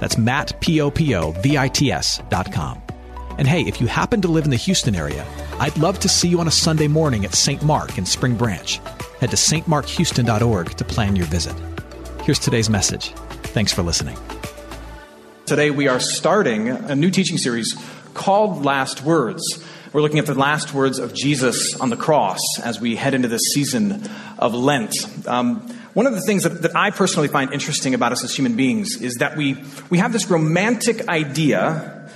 That's Matt, P-O-P-O-V-I-T-S dot com. And hey, if you happen to live in the Houston area, I'd love to see you on a Sunday morning at St. Mark in Spring Branch. Head to stmarkhouston.org to plan your visit. Here's today's message. Thanks for listening. Today we are starting a new teaching series called Last Words. We're looking at the last words of Jesus on the cross as we head into this season of Lent. Um, one of the things that, that I personally find interesting about us as human beings is that we, we have this romantic idea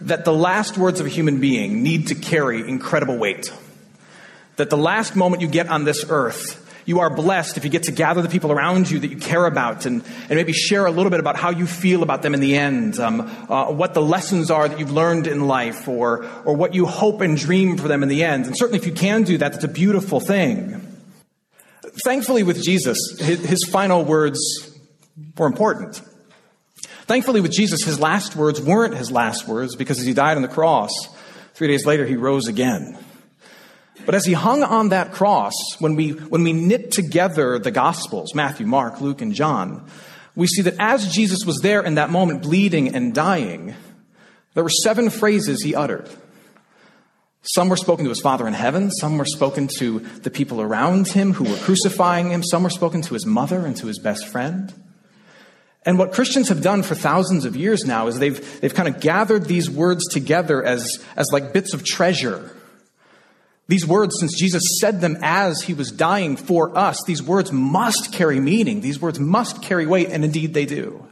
that the last words of a human being need to carry incredible weight. That the last moment you get on this earth, you are blessed if you get to gather the people around you that you care about and, and maybe share a little bit about how you feel about them in the end, um, uh, what the lessons are that you've learned in life, or, or what you hope and dream for them in the end. And certainly, if you can do that, that's a beautiful thing. Thankfully, with Jesus, his final words were important. Thankfully, with Jesus, his last words weren't his last words because as he died on the cross, three days later, he rose again. But as he hung on that cross, when we, when we knit together the Gospels, Matthew, Mark, Luke, and John, we see that as Jesus was there in that moment, bleeding and dying, there were seven phrases he uttered. Some were spoken to his Father in heaven. Some were spoken to the people around him who were crucifying him. Some were spoken to his mother and to his best friend. And what Christians have done for thousands of years now is they've, they've kind of gathered these words together as, as like bits of treasure. These words, since Jesus said them as he was dying for us, these words must carry meaning. These words must carry weight, and indeed they do.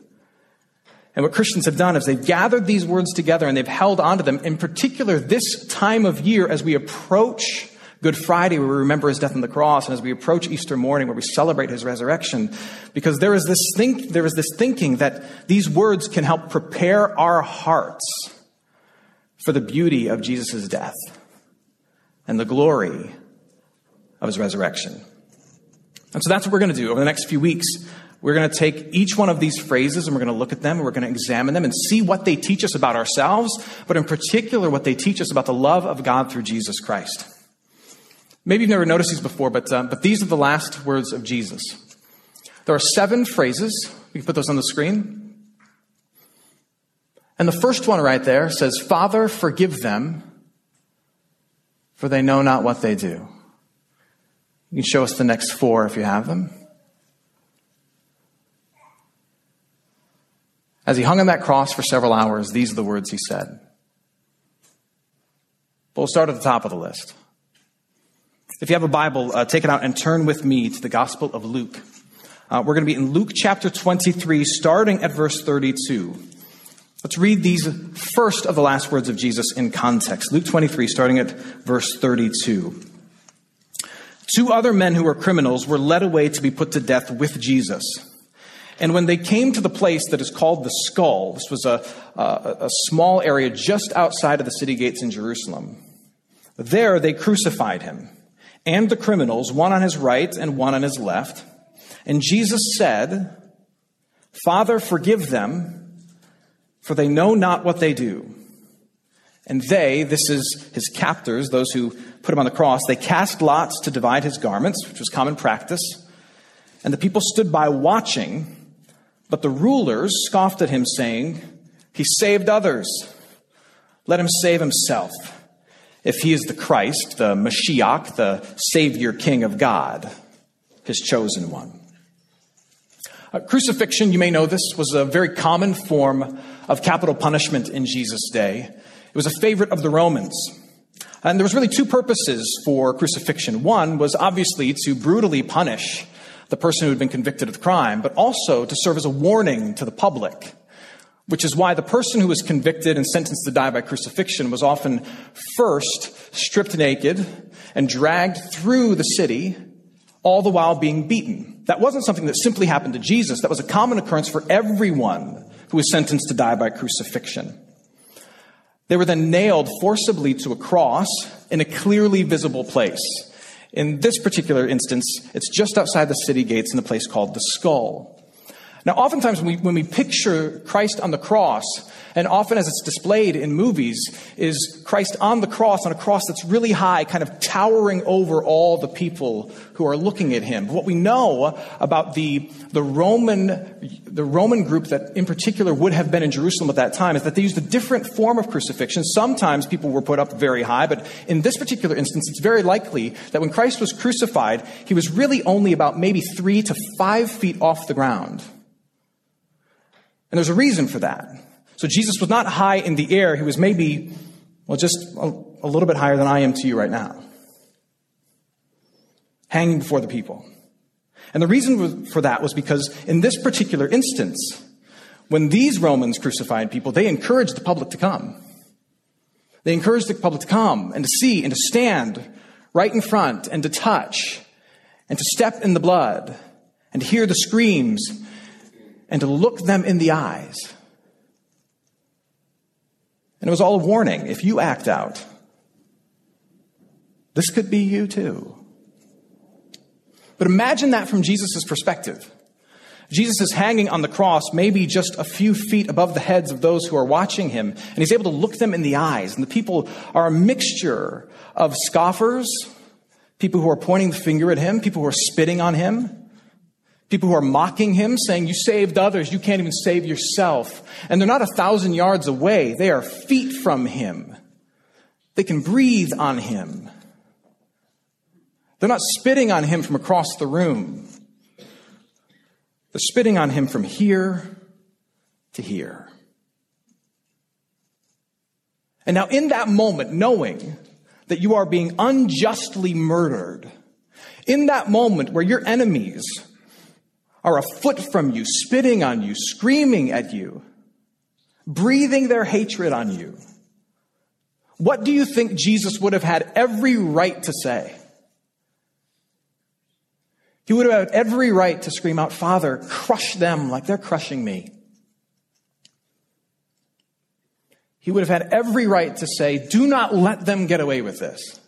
And what Christians have done is they've gathered these words together and they've held onto them, in particular this time of year as we approach Good Friday, where we remember his death on the cross, and as we approach Easter morning, where we celebrate his resurrection, because there is this, think, there is this thinking that these words can help prepare our hearts for the beauty of Jesus' death and the glory of his resurrection. And so that's what we're going to do over the next few weeks. We're going to take each one of these phrases and we're going to look at them and we're going to examine them and see what they teach us about ourselves, but in particular, what they teach us about the love of God through Jesus Christ. Maybe you've never noticed these before, but, uh, but these are the last words of Jesus. There are seven phrases. We can put those on the screen. And the first one right there says, Father, forgive them, for they know not what they do. You can show us the next four if you have them. As he hung on that cross for several hours, these are the words he said. But we'll start at the top of the list. If you have a Bible, uh, take it out and turn with me to the Gospel of Luke. Uh, we're going to be in Luke chapter 23, starting at verse 32. Let's read these first of the last words of Jesus in context. Luke 23, starting at verse 32. Two other men who were criminals were led away to be put to death with Jesus. And when they came to the place that is called the skull, this was a, a, a, small area just outside of the city gates in Jerusalem, there they crucified him and the criminals, one on his right and one on his left. And Jesus said, Father, forgive them, for they know not what they do. And they, this is his captors, those who put him on the cross, they cast lots to divide his garments, which was common practice. And the people stood by watching. But the rulers scoffed at him, saying, He saved others. Let him save himself. If he is the Christ, the Mashiach, the Savior King of God, his chosen one. Uh, crucifixion, you may know this, was a very common form of capital punishment in Jesus' day. It was a favorite of the Romans. And there was really two purposes for crucifixion. One was obviously to brutally punish the person who had been convicted of the crime, but also to serve as a warning to the public, which is why the person who was convicted and sentenced to die by crucifixion was often first stripped naked and dragged through the city, all the while being beaten. That wasn't something that simply happened to Jesus. That was a common occurrence for everyone who was sentenced to die by crucifixion. They were then nailed forcibly to a cross in a clearly visible place. In this particular instance, it's just outside the city gates in a place called the skull. Now, oftentimes when we, when we picture Christ on the cross, and often as it's displayed in movies, is Christ on the cross, on a cross that's really high, kind of towering over all the people who are looking at him. But what we know about the, the Roman, the Roman group that in particular would have been in Jerusalem at that time is that they used a different form of crucifixion. Sometimes people were put up very high, but in this particular instance, it's very likely that when Christ was crucified, he was really only about maybe three to five feet off the ground. And there's a reason for that. So Jesus was not high in the air. He was maybe, well, just a, a little bit higher than I am to you right now. Hanging before the people. And the reason for that was because in this particular instance, when these Romans crucified people, they encouraged the public to come. They encouraged the public to come and to see and to stand right in front and to touch and to step in the blood and to hear the screams and to look them in the eyes. And it was all a warning. If you act out, this could be you too. But imagine that from Jesus' perspective. Jesus is hanging on the cross, maybe just a few feet above the heads of those who are watching him, and he's able to look them in the eyes. And the people are a mixture of scoffers, people who are pointing the finger at him, people who are spitting on him, People who are mocking him, saying, You saved others, you can't even save yourself. And they're not a thousand yards away, they are feet from him. They can breathe on him. They're not spitting on him from across the room. They're spitting on him from here to here. And now, in that moment, knowing that you are being unjustly murdered, in that moment where your enemies are a foot from you, spitting on you, screaming at you, breathing their hatred on you. What do you think Jesus would have had every right to say? He would have had every right to scream out, Father, crush them like they're crushing me. He would have had every right to say, Do not let them get away with this.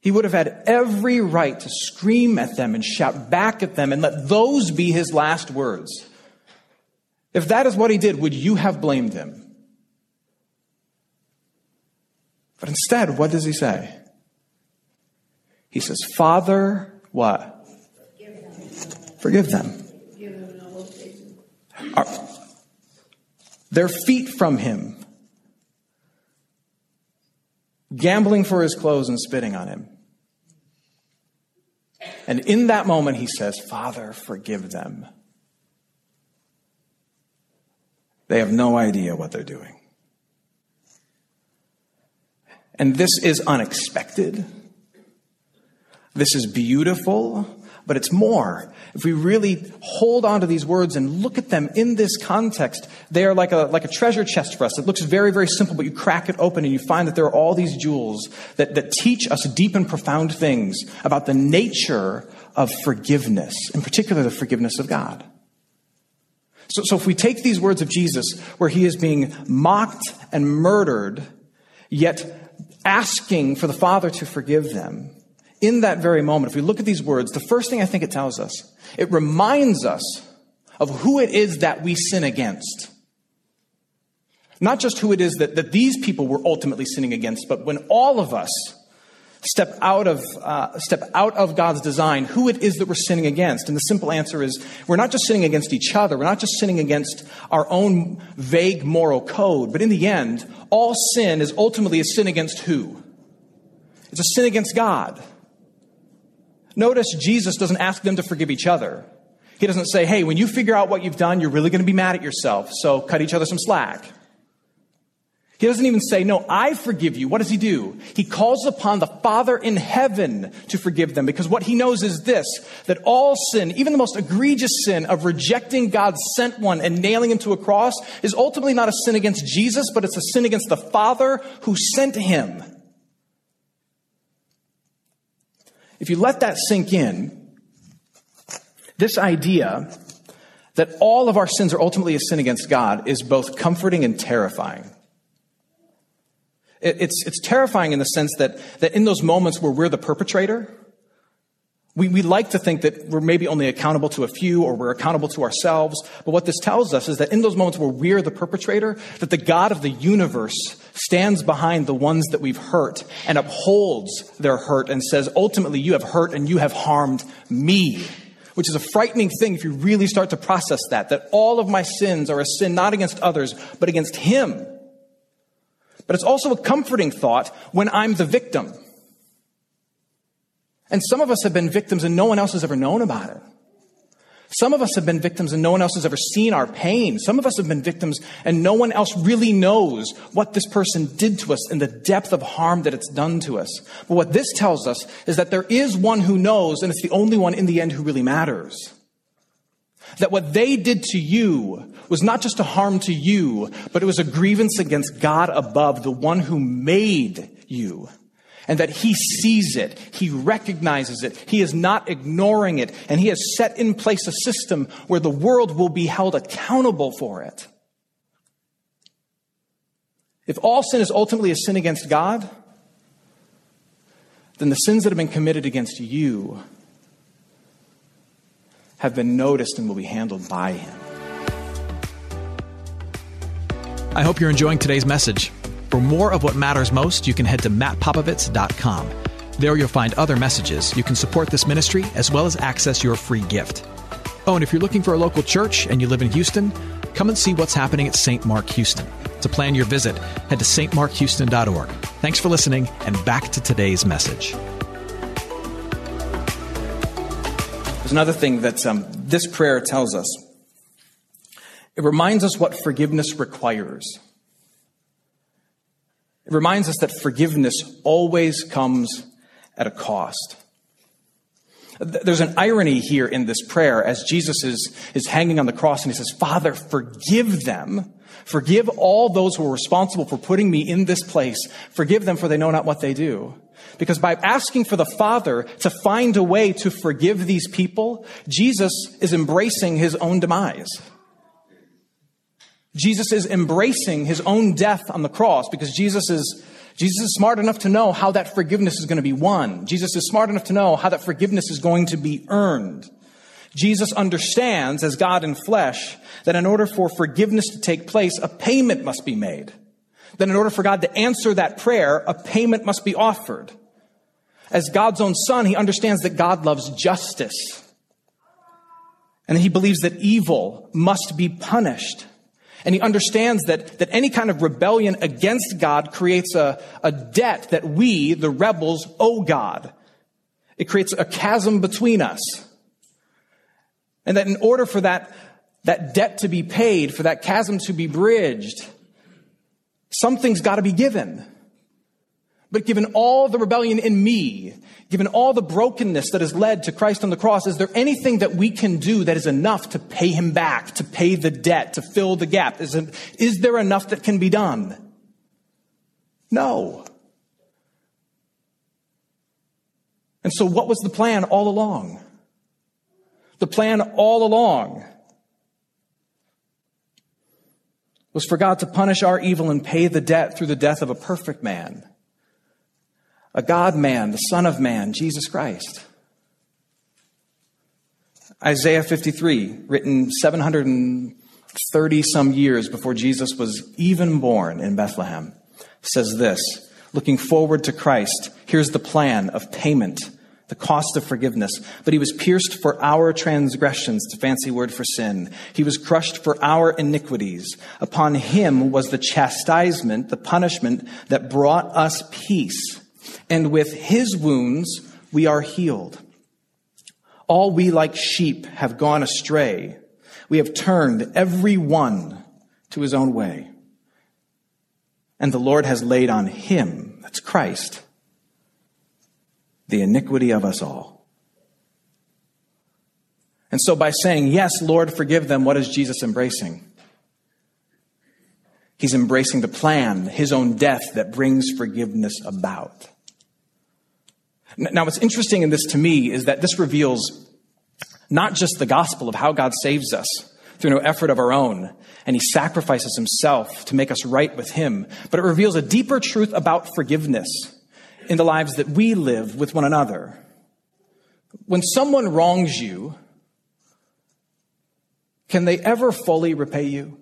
He would have had every right to scream at them and shout back at them and let those be his last words. If that is what he did, would you have blamed him? But instead, what does he say? He says, Father, what? Forgive them. Their feet from him gambling for his clothes and spitting on him. And in that moment, he says, Father, forgive them. They have no idea what they're doing. And this is unexpected. This is beautiful but it's more. If we really hold on to these words and look at them in this context, they are like a, like a treasure chest for us. It looks very, very simple, but you crack it open and you find that there are all these jewels that, that teach us deep and profound things about the nature of forgiveness, in particular the forgiveness of God. So, so if we take these words of Jesus, where he is being mocked and murdered, yet asking for the Father to forgive them, in that very moment, if we look at these words, the first thing I think it tells us, it reminds us of who it is that we sin against. Not just who it is that, that these people were ultimately sinning against, but when all of us step out of uh, step out of God's design, who it is that we're sinning against. And the simple answer is we're not just sinning against each other, we're not just sinning against our own vague moral code, but in the end, all sin is ultimately a sin against who? It's a sin against God. Notice Jesus doesn't ask them to forgive each other. He doesn't say, hey, when you figure out what you've done, you're really going to be mad at yourself, so cut each other some slack. He doesn't even say, no, I forgive you. What does he do? He calls upon the Father in heaven to forgive them because what he knows is this, that all sin, even the most egregious sin of rejecting God's sent one and nailing him to a cross is ultimately not a sin against Jesus, but it's a sin against the Father who sent him. If you let that sink in, this idea that all of our sins are ultimately a sin against God is both comforting and terrifying. It's, it's terrifying in the sense that, that in those moments where we're the perpetrator, we, we like to think that we're maybe only accountable to a few or we're accountable to ourselves. But what this tells us is that in those moments where we're the perpetrator, that the God of the universe stands behind the ones that we've hurt and upholds their hurt and says, ultimately, you have hurt and you have harmed me. Which is a frightening thing if you really start to process that, that all of my sins are a sin not against others, but against him. But it's also a comforting thought when I'm the victim. And some of us have been victims and no one else has ever known about it. Some of us have been victims and no one else has ever seen our pain. Some of us have been victims and no one else really knows what this person did to us and the depth of harm that it's done to us. But what this tells us is that there is one who knows and it's the only one in the end who really matters. That what they did to you was not just a harm to you, but it was a grievance against God above, the one who made you and that he sees it, he recognizes it, he is not ignoring it, and he has set in place a system where the world will be held accountable for it. If all sin is ultimately a sin against God, then the sins that have been committed against you have been noticed and will be handled by him. I hope you're enjoying today's message. For more of what matters most, you can head to mattpopovits.com. There you'll find other messages. You can support this ministry as well as access your free gift. Oh, and if you're looking for a local church and you live in Houston, come and see what's happening at St. Mark Houston. To plan your visit, head to stmarkhouston.org. Thanks for listening, and back to today's message. There's another thing that um, this prayer tells us. It reminds us what forgiveness requires. It reminds us that forgiveness always comes at a cost. There's an irony here in this prayer as Jesus is, is hanging on the cross and he says, Father, forgive them. Forgive all those who are responsible for putting me in this place. Forgive them for they know not what they do. Because by asking for the Father to find a way to forgive these people, Jesus is embracing his own demise. Jesus is embracing his own death on the cross because Jesus is, Jesus is smart enough to know how that forgiveness is going to be won. Jesus is smart enough to know how that forgiveness is going to be earned. Jesus understands, as God in flesh, that in order for forgiveness to take place, a payment must be made. That in order for God to answer that prayer, a payment must be offered. As God's own son, he understands that God loves justice. And he believes that evil must be punished. And he understands that, that any kind of rebellion against God creates a, a debt that we, the rebels, owe God. It creates a chasm between us. And that in order for that, that debt to be paid, for that chasm to be bridged, something's got to be given. But given all the rebellion in me, given all the brokenness that has led to Christ on the cross, is there anything that we can do that is enough to pay him back, to pay the debt, to fill the gap? Is, it, is there enough that can be done? No. And so, what was the plan all along? The plan all along was for God to punish our evil and pay the debt through the death of a perfect man a God man, the Son of Man, Jesus Christ. Isaiah 53, written 730 some years before Jesus was even born in Bethlehem, says this Looking forward to Christ, here's the plan of payment, the cost of forgiveness. But he was pierced for our transgressions, a fancy word for sin. He was crushed for our iniquities. Upon him was the chastisement, the punishment that brought us peace and with his wounds we are healed. All we like sheep have gone astray. We have turned every one to his own way. And the Lord has laid on him, that's Christ, the iniquity of us all. And so by saying, Yes, Lord, forgive them, what is Jesus embracing? He's embracing the plan, his own death that brings forgiveness about. Now, what's interesting in this to me is that this reveals not just the gospel of how God saves us, through no effort of our own, and he sacrifices himself to make us right with him. But it reveals a deeper truth about forgiveness in the lives that we live with one another. When someone wrongs you, can they ever fully repay you?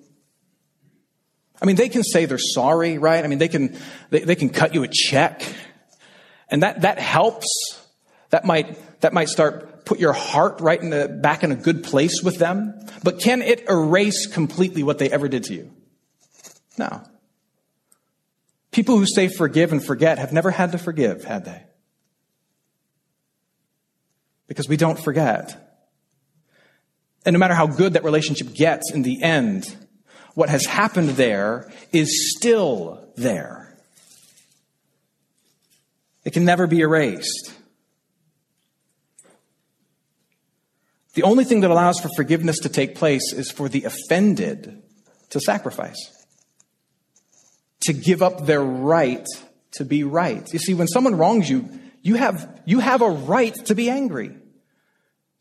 I mean, they can say they're sorry, right? I mean, they can, they, they can cut you a check. And that, that helps. That might, that might start put your heart right in the, back in a good place with them. But can it erase completely what they ever did to you? No. People who say forgive and forget have never had to forgive, had they? Because we don't forget. And no matter how good that relationship gets in the end, what has happened there is still there. It can never be erased. The only thing that allows for forgiveness to take place is for the offended to sacrifice, to give up their right to be right. You see, when someone wrongs you, you have, you have a right to be angry.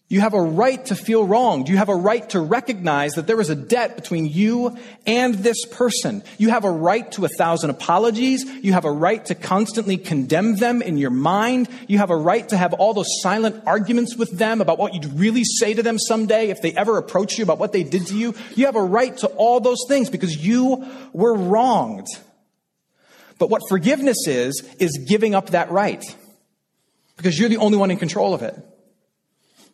You have a right to feel wronged. You have a right to recognize that there is a debt between you and this person. You have a right to a thousand apologies. You have a right to constantly condemn them in your mind. You have a right to have all those silent arguments with them about what you'd really say to them someday if they ever approach you about what they did to you. You have a right to all those things because you were wronged. But what forgiveness is, is giving up that right because you're the only one in control of it.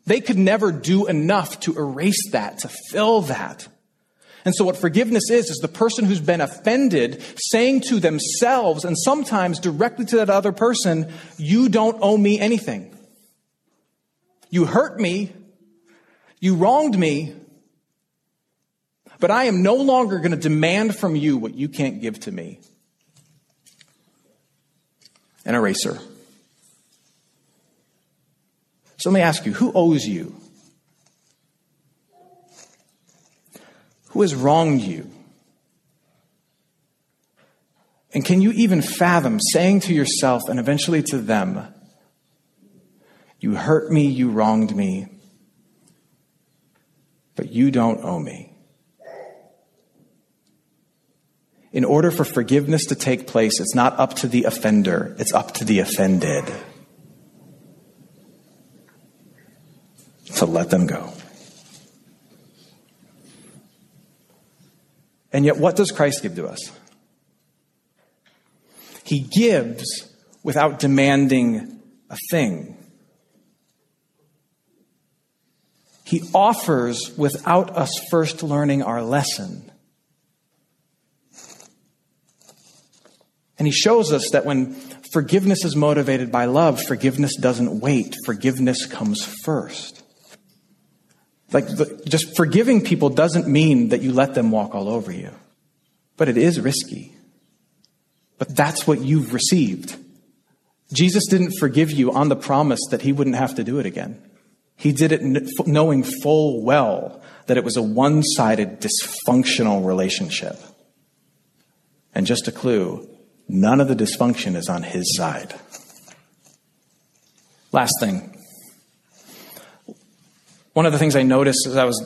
They could never do enough to erase that, to fill that. And so what forgiveness is, is the person who's been offended saying to themselves and sometimes directly to that other person, you don't owe me anything. You hurt me. You wronged me. But I am no longer going to demand from you what you can't give to me. An eraser. So let me ask you who owes you? Who has wronged you? And can you even fathom saying to yourself and eventually to them, You hurt me, you wronged me, but you don't owe me? In order for forgiveness to take place, it's not up to the offender, it's up to the offended. To let them go. And yet, what does Christ give to us? He gives without demanding a thing. He offers without us first learning our lesson. And he shows us that when forgiveness is motivated by love, forgiveness doesn't wait, forgiveness comes first. Like, just forgiving people doesn't mean that you let them walk all over you, but it is risky. But that's what you've received. Jesus didn't forgive you on the promise that he wouldn't have to do it again. He did it knowing full well that it was a one sided, dysfunctional relationship. And just a clue none of the dysfunction is on his side. Last thing one of the things I noticed as I was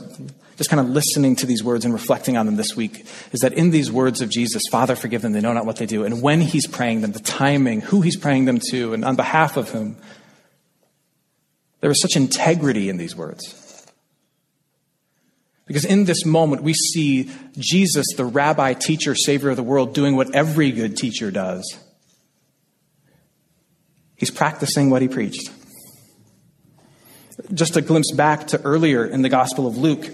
just kind of listening to these words and reflecting on them this week is that in these words of Jesus, Father, forgive them, they know not what they do. And when he's praying them, the timing, who he's praying them to, and on behalf of whom, there was such integrity in these words. Because in this moment, we see Jesus, the rabbi, teacher, savior of the world, doing what every good teacher does. He's practicing what he preached. Just a glimpse back to earlier in the Gospel of Luke.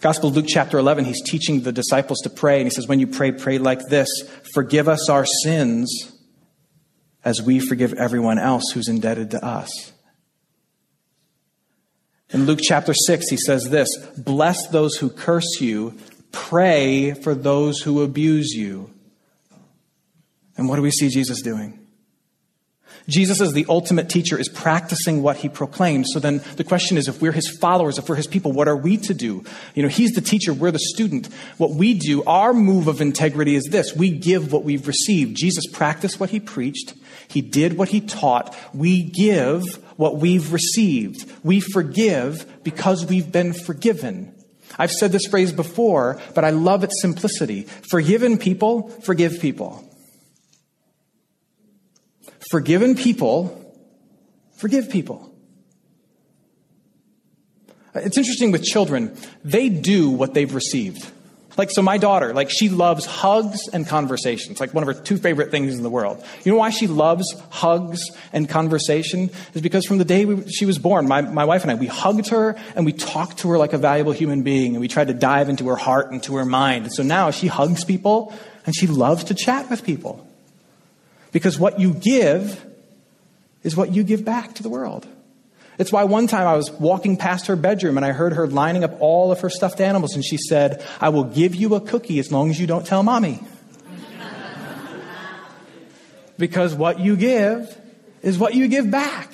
Gospel of Luke, chapter 11, he's teaching the disciples to pray, and he says, When you pray, pray like this Forgive us our sins as we forgive everyone else who's indebted to us. In Luke chapter 6, he says this Bless those who curse you, pray for those who abuse you. And what do we see Jesus doing? Jesus, as the ultimate teacher, is practicing what he proclaims. So then the question is if we're his followers, if we're his people, what are we to do? You know, he's the teacher, we're the student. What we do, our move of integrity is this we give what we've received. Jesus practiced what he preached, he did what he taught. We give what we've received. We forgive because we've been forgiven. I've said this phrase before, but I love its simplicity. Forgiven people, forgive people. Forgiven people, forgive people. It's interesting with children, they do what they've received. Like, so my daughter, like, she loves hugs and conversations, like one of her two favorite things in the world. You know why she loves hugs and conversation? Is because from the day we, she was born, my, my wife and I, we hugged her and we talked to her like a valuable human being and we tried to dive into her heart and to her mind. And so now she hugs people and she loves to chat with people. Because what you give is what you give back to the world. It's why one time I was walking past her bedroom and I heard her lining up all of her stuffed animals, and she said, I will give you a cookie as long as you don't tell mommy. because what you give is what you give back.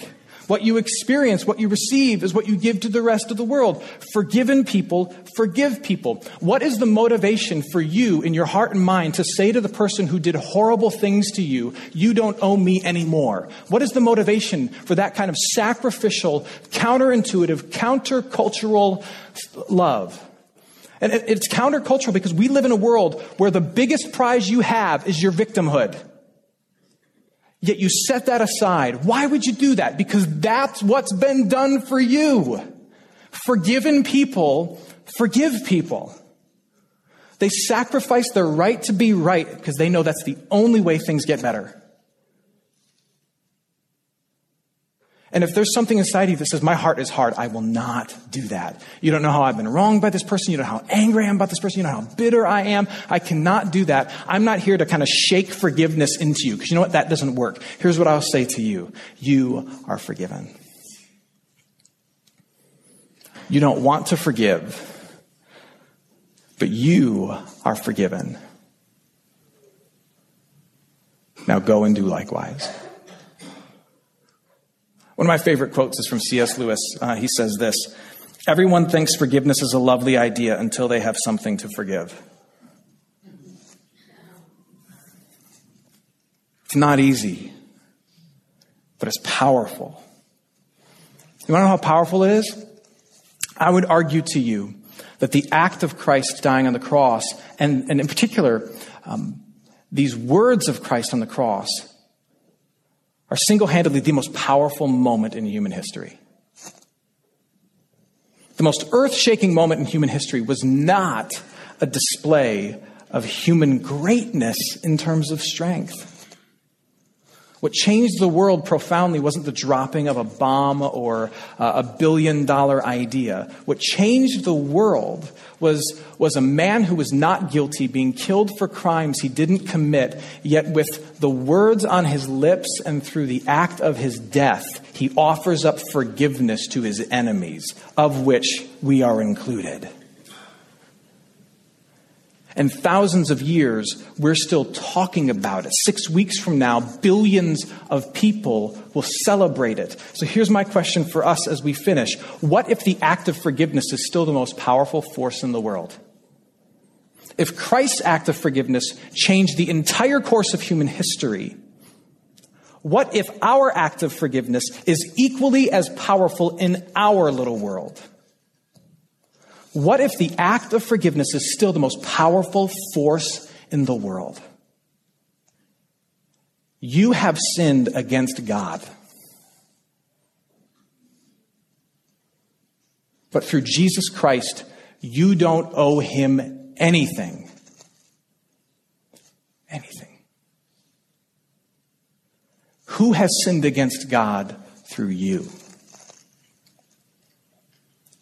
What you experience, what you receive, is what you give to the rest of the world. Forgiven people, forgive people. What is the motivation for you in your heart and mind to say to the person who did horrible things to you, you don't owe me anymore? What is the motivation for that kind of sacrificial, counterintuitive, countercultural love? And it's countercultural because we live in a world where the biggest prize you have is your victimhood. Yet you set that aside. Why would you do that? Because that's what's been done for you. Forgiven people forgive people. They sacrifice their right to be right because they know that's the only way things get better. And if there's something inside you that says, My heart is hard, I will not do that. You don't know how I've been wronged by this person. You don't know how angry I am about this person. You know how bitter I am. I cannot do that. I'm not here to kind of shake forgiveness into you because you know what? That doesn't work. Here's what I'll say to you You are forgiven. You don't want to forgive, but you are forgiven. Now go and do likewise. One of my favorite quotes is from C.S. Lewis. Uh, he says this Everyone thinks forgiveness is a lovely idea until they have something to forgive. It's not easy, but it's powerful. You want to know how powerful it is? I would argue to you that the act of Christ dying on the cross, and, and in particular, um, these words of Christ on the cross, are single handedly the most powerful moment in human history. The most earth shaking moment in human history was not a display of human greatness in terms of strength. What changed the world profoundly wasn't the dropping of a bomb or uh, a billion dollar idea. What changed the world was, was a man who was not guilty being killed for crimes he didn't commit, yet with the words on his lips and through the act of his death, he offers up forgiveness to his enemies, of which we are included. And thousands of years, we're still talking about it. Six weeks from now, billions of people will celebrate it. So here's my question for us as we finish What if the act of forgiveness is still the most powerful force in the world? If Christ's act of forgiveness changed the entire course of human history, what if our act of forgiveness is equally as powerful in our little world? What if the act of forgiveness is still the most powerful force in the world? You have sinned against God. But through Jesus Christ, you don't owe him anything. Anything. Who has sinned against God through you?